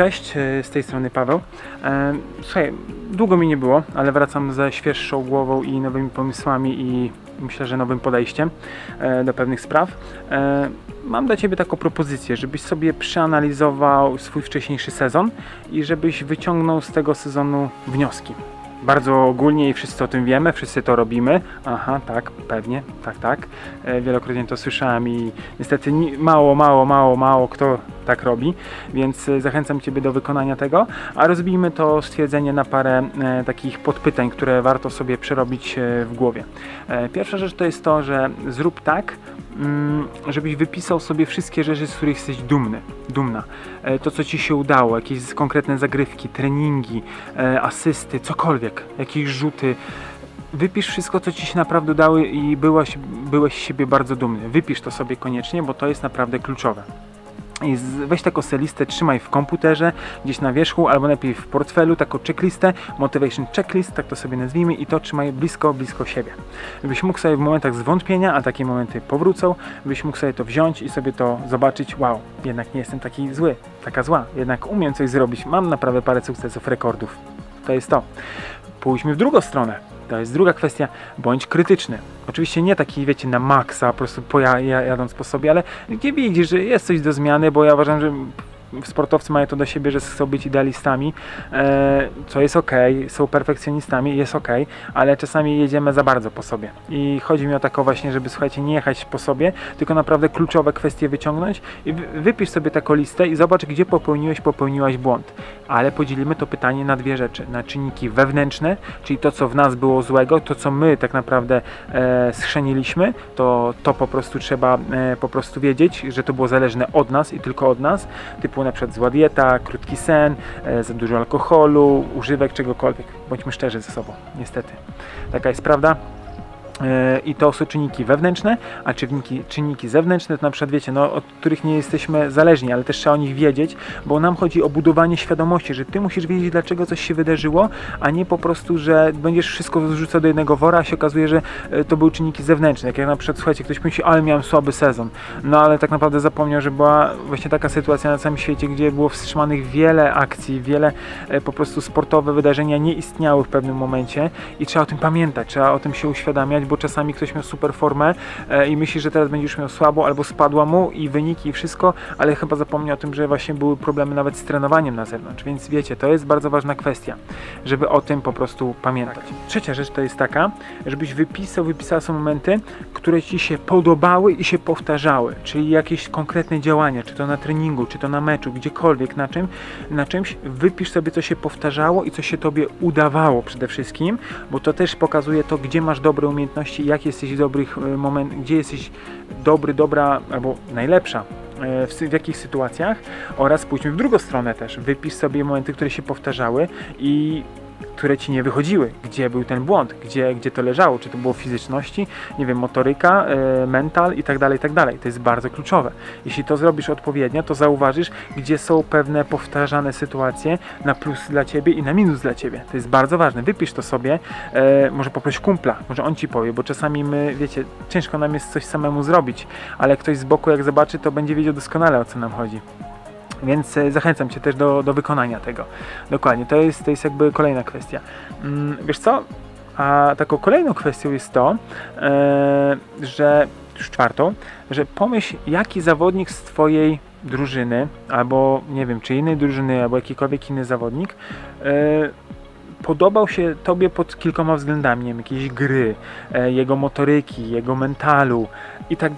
Cześć, e, z tej strony Paweł. E, Słuchaj, długo mi nie było, ale wracam ze świeższą głową i nowymi pomysłami i myślę, że nowym podejściem e, do pewnych spraw. Mam dla Ciebie taką propozycję, żebyś sobie przeanalizował swój wcześniejszy sezon i żebyś wyciągnął z tego sezonu wnioski. Bardzo ogólnie i wszyscy o tym wiemy, wszyscy to robimy. Aha, tak, pewnie, tak, tak. E, Wielokrotnie to słyszałem i niestety ni- mało, mało, mało, mało kto tak robi, więc e, zachęcam Ciebie do wykonania tego, a rozbijmy to stwierdzenie na parę e, takich podpytań, które warto sobie przerobić w głowie. Pierwsza rzecz to jest to, że zrób tak, żebyś wypisał sobie wszystkie rzeczy, z których jesteś dumny, dumna. E, To, co Ci się udało, jakieś konkretne zagrywki, treningi, e, asysty, cokolwiek, jakieś rzuty. Wypisz wszystko, co Ci się naprawdę udało i byłaś, byłeś z siebie bardzo dumny. Wypisz to sobie koniecznie, bo to jest naprawdę kluczowe. I weź taką listę, trzymaj w komputerze, gdzieś na wierzchu, albo lepiej w portfelu, taką checklistę, motivation checklist, tak to sobie nazwijmy, i to trzymaj blisko, blisko siebie. Żebyś mógł sobie w momentach zwątpienia, a takie momenty powrócą, byś mógł sobie to wziąć i sobie to zobaczyć, wow, jednak nie jestem taki zły, taka zła, jednak umiem coś zrobić, mam naprawdę parę sukcesów, rekordów. To jest to. Pójdźmy w drugą stronę. To jest druga kwestia, bądź krytyczny. Oczywiście nie taki, wiecie, na maksa, po prostu poja, ja- jadąc po sobie, ale gdzie widzisz, że jest coś do zmiany, bo ja uważam, że sportowcy mają to do siebie, że chcą być idealistami, e, co jest ok, są perfekcjonistami, jest ok, ale czasami jedziemy za bardzo po sobie. I chodzi mi o taką właśnie, żeby słuchajcie, nie jechać po sobie, tylko naprawdę kluczowe kwestie wyciągnąć i wy- wypisz sobie taką listę i zobacz, gdzie popełniłeś, popełniłaś błąd. Ale podzielimy to pytanie na dwie rzeczy. Na czynniki wewnętrzne, czyli to, co w nas było złego, to, co my tak naprawdę e, schrzaniliśmy, to, to po prostu trzeba e, po prostu wiedzieć, że to było zależne od nas i tylko od nas, typu na przykład zła dieta, krótki sen, e, za dużo alkoholu, używek czegokolwiek. Bądźmy szczerzy ze sobą, niestety. Taka jest prawda. E, I to są czynniki wewnętrzne, a czynniki, czynniki zewnętrzne to na przykład wiecie, no, od których nie jesteśmy zależni, ale też trzeba o nich wiedzieć, bo nam chodzi o budowanie świadomości, że ty musisz wiedzieć, dlaczego coś się wydarzyło, a nie po prostu, że będziesz wszystko wrzucał do jednego wora, a się okazuje, że e, to były czynniki zewnętrzne. Jak ja na przykład, słuchajcie, ktoś myśli, ale miałem słaby sezon, no ale tak naprawdę zapomniał, że była właśnie taka sytuacja na całym świecie, gdzie było wstrzymanych wiele akcji, wiele e, po prostu sportowe wydarzenia nie istniały w pewnym momencie i trzeba o tym pamiętać, trzeba o tym się uświadamiać, bo czasami ktoś miał super formę e, i myśli, że teraz będziesz miał słabo albo spadła mu i wyniki i wszystko, ale chyba zapomniał o tym, że właśnie były problemy nawet z trenowaniem na zewnątrz, więc wiecie, to jest bardzo ważna kwestia, żeby o tym po prostu pamiętać. Trzecia rzecz to jest taka, żebyś wypisał, wypisała są momenty, które Ci się podobały i się powtarzały, czyli jakieś konkretne działania, czy to na treningu, czy to na meczu, gdziekolwiek, na, czym, na czymś, wypisz sobie, co się powtarzało i co się Tobie udawało przede wszystkim, bo to też pokazuje to, gdzie masz dobre umiejętności, jak jesteś dobrych e, momentach, gdzie jesteś dobry, dobra albo najlepsza e, w, w jakich sytuacjach oraz pójdźmy w drugą stronę też. Wypisz sobie momenty, które się powtarzały i które ci nie wychodziły, gdzie był ten błąd, gdzie, gdzie to leżało, czy to było fizyczności, nie wiem, motoryka, e, mental i tak dalej, i tak dalej. To jest bardzo kluczowe. Jeśli to zrobisz odpowiednio, to zauważysz, gdzie są pewne powtarzane sytuacje na plus dla ciebie i na minus dla ciebie. To jest bardzo ważne. Wypisz to sobie, e, może poproś kumpla, może on ci powie, bo czasami my, wiecie, ciężko nam jest coś samemu zrobić, ale ktoś z boku jak zobaczy, to będzie wiedział doskonale o co nam chodzi. Więc e, zachęcam Cię też do, do wykonania tego. Dokładnie, to jest, to jest jakby kolejna kwestia. Mm, wiesz co? A taką kolejną kwestią jest to, e, że już czwartą, że pomyśl, jaki zawodnik z Twojej drużyny, albo nie wiem, czy innej drużyny, albo jakikolwiek inny zawodnik, e, podobał się Tobie pod kilkoma względami, nie wiem, jakiejś gry, jego motoryki, jego mentalu i tak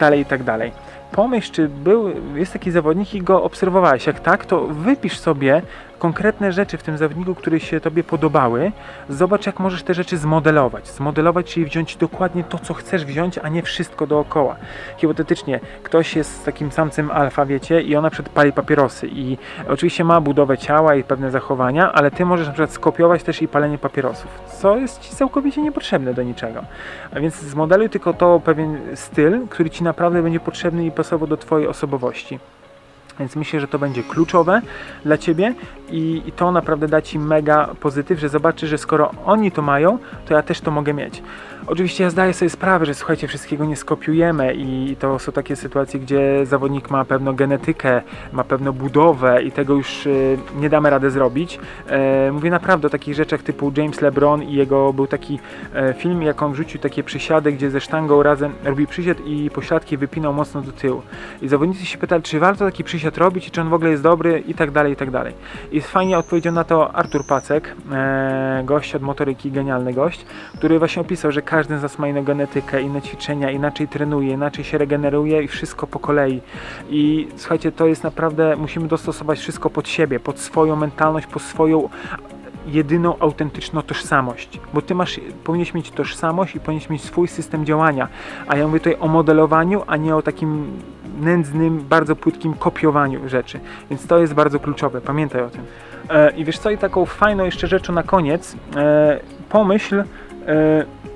Pomyśl, czy był, jest taki zawodnik i go obserwowałeś. Jak tak, to wypisz sobie konkretne rzeczy w tym zawodniku, które się Tobie podobały. Zobacz, jak możesz te rzeczy zmodelować. Zmodelować, czyli wziąć dokładnie to, co chcesz wziąć, a nie wszystko dookoła. Hipotetycznie, ktoś jest takim samcem alfa, wiecie, i ona przedpali papierosy i oczywiście ma budowę ciała i pewne zachowania, ale Ty możesz na przykład skopiować też i palenie papierosów, co jest Ci całkowicie niepotrzebne do niczego. A więc zmodeluj tylko to pewien styl, który Ci naprawdę będzie potrzebny i pasował do Twojej osobowości. Więc myślę, że to będzie kluczowe dla Ciebie i, i to naprawdę da Ci mega pozytyw, że zobaczysz, że skoro oni to mają, to ja też to mogę mieć. Oczywiście ja zdaję sobie sprawę, że słuchajcie, wszystkiego nie skopiujemy i to są takie sytuacje, gdzie zawodnik ma pewną genetykę, ma pewną budowę i tego już y, nie damy rady zrobić. E, mówię naprawdę o takich rzeczach typu James LeBron i jego był taki e, film, jak on wrzucił takie przysiady, gdzie ze sztangą razem robi przysiad i pośladki wypinał mocno do tyłu. I zawodnicy się pytali, czy warto taki przysiad robić i czy on w ogóle jest dobry i tak dalej, i tak dalej. I fajnie odpowiedział na to Artur Pacek, e, gość od motoryki, genialny gość, który właśnie opisał, że każdy z nas ma inną genetykę, inne ćwiczenia, inaczej trenuje, inaczej się regeneruje i wszystko po kolei. I słuchajcie, to jest naprawdę, musimy dostosować wszystko pod siebie, pod swoją mentalność, pod swoją jedyną autentyczną tożsamość, bo ty masz, powinieneś mieć tożsamość i powinieneś mieć swój system działania, a ja mówię tutaj o modelowaniu, a nie o takim nędznym, bardzo płytkim kopiowaniu rzeczy, więc to jest bardzo kluczowe, pamiętaj o tym. E, I wiesz co, i taką fajną jeszcze rzeczą na koniec, e, pomyśl, e,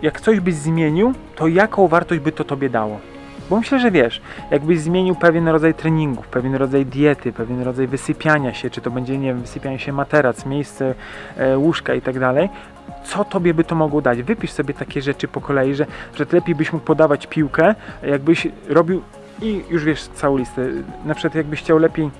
jak coś byś zmienił, to jaką wartość by to tobie dało? Bo myślę, że wiesz, jakbyś zmienił pewien rodzaj treningów, pewien rodzaj diety, pewien rodzaj wysypiania się, czy to będzie, nie wiem, wysypianie się materac, miejsce e, łóżka i tak dalej, co tobie by to mogło dać? Wypisz sobie takie rzeczy po kolei, że, że lepiej byś mógł podawać piłkę, jakbyś robił i już wiesz całą listę. Na przykład jakbyś chciał lepiej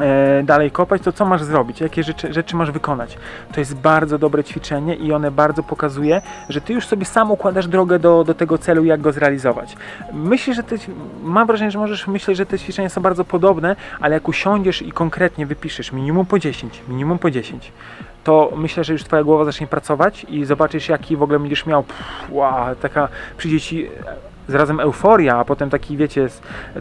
e, dalej kopać, to co masz zrobić? Jakie rzeczy, rzeczy masz wykonać? To jest bardzo dobre ćwiczenie i one bardzo pokazuje, że ty już sobie sam układasz drogę do, do tego celu, jak go zrealizować. Myślę, że te, mam wrażenie, że możesz myśleć, że te ćwiczenia są bardzo podobne, ale jak usiądziesz i konkretnie wypiszesz minimum po 10, minimum po 10, to myślę, że już twoja głowa zacznie pracować i zobaczysz, jaki w ogóle będziesz miał, pff, wow, taka przyjdzie ci zarazem euforia, a potem taki, wiecie,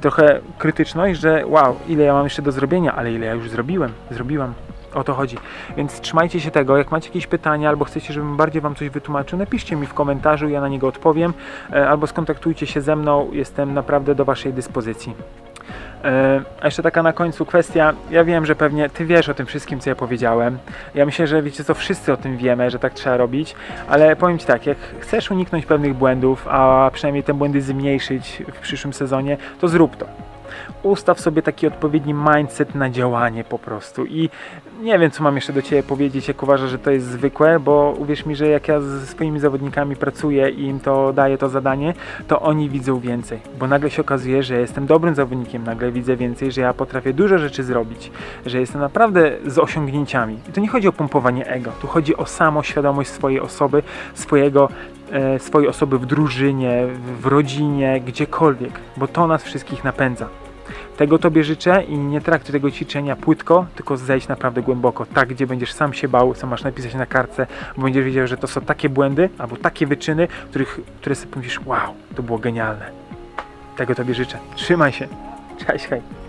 trochę krytyczność, że wow, ile ja mam jeszcze do zrobienia, ale ile ja już zrobiłem, zrobiłam. O to chodzi. Więc trzymajcie się tego. Jak macie jakieś pytania albo chcecie, żebym bardziej Wam coś wytłumaczył, napiszcie mi w komentarzu, ja na niego odpowiem. E, Albo skontaktujcie się ze mną. Jestem naprawdę do Waszej dyspozycji. E, A jeszcze taka na końcu kwestia. Ja wiem, że pewnie Ty wiesz o tym wszystkim, co ja powiedziałem. Ja myślę, że wiecie co, wszyscy o tym wiemy, że tak trzeba robić, ale powiem Ci tak, jak chcesz uniknąć pewnych błędów, a przynajmniej te błędy zmniejszyć w przyszłym sezonie, to zrób to. Ustaw sobie taki odpowiedni mindset na działanie po prostu. I nie wiem, co mam jeszcze do Ciebie powiedzieć, jak uważasz, że to jest zwykłe, bo uwierz mi, że jak ja ze swoimi zawodnikami pracuję i im to daję to zadanie, to oni widzą więcej, bo nagle się okazuje, że jestem dobrym zawodnikiem, nagle widzę więcej, że ja potrafię dużo rzeczy zrobić, że jestem naprawdę z osiągnięciami. I tu nie chodzi o pompowanie ego, tu chodzi o samoświadomość swojej osoby, swojego e, swojej osoby w drużynie, w rodzinie, gdziekolwiek, bo to nas wszystkich napędza. Tego Tobie życzę i nie traktuj tego ćwiczenia płytko, tylko zejdź naprawdę głęboko, tak gdzie będziesz sam się bał, co masz napisać na kartce, bo będziesz wiedział, że to są takie błędy albo takie wyczyny, których, które sobie pomyślisz, wow, to było genialne. Tego Tobie życzę. Trzymaj się. Cześć, hej.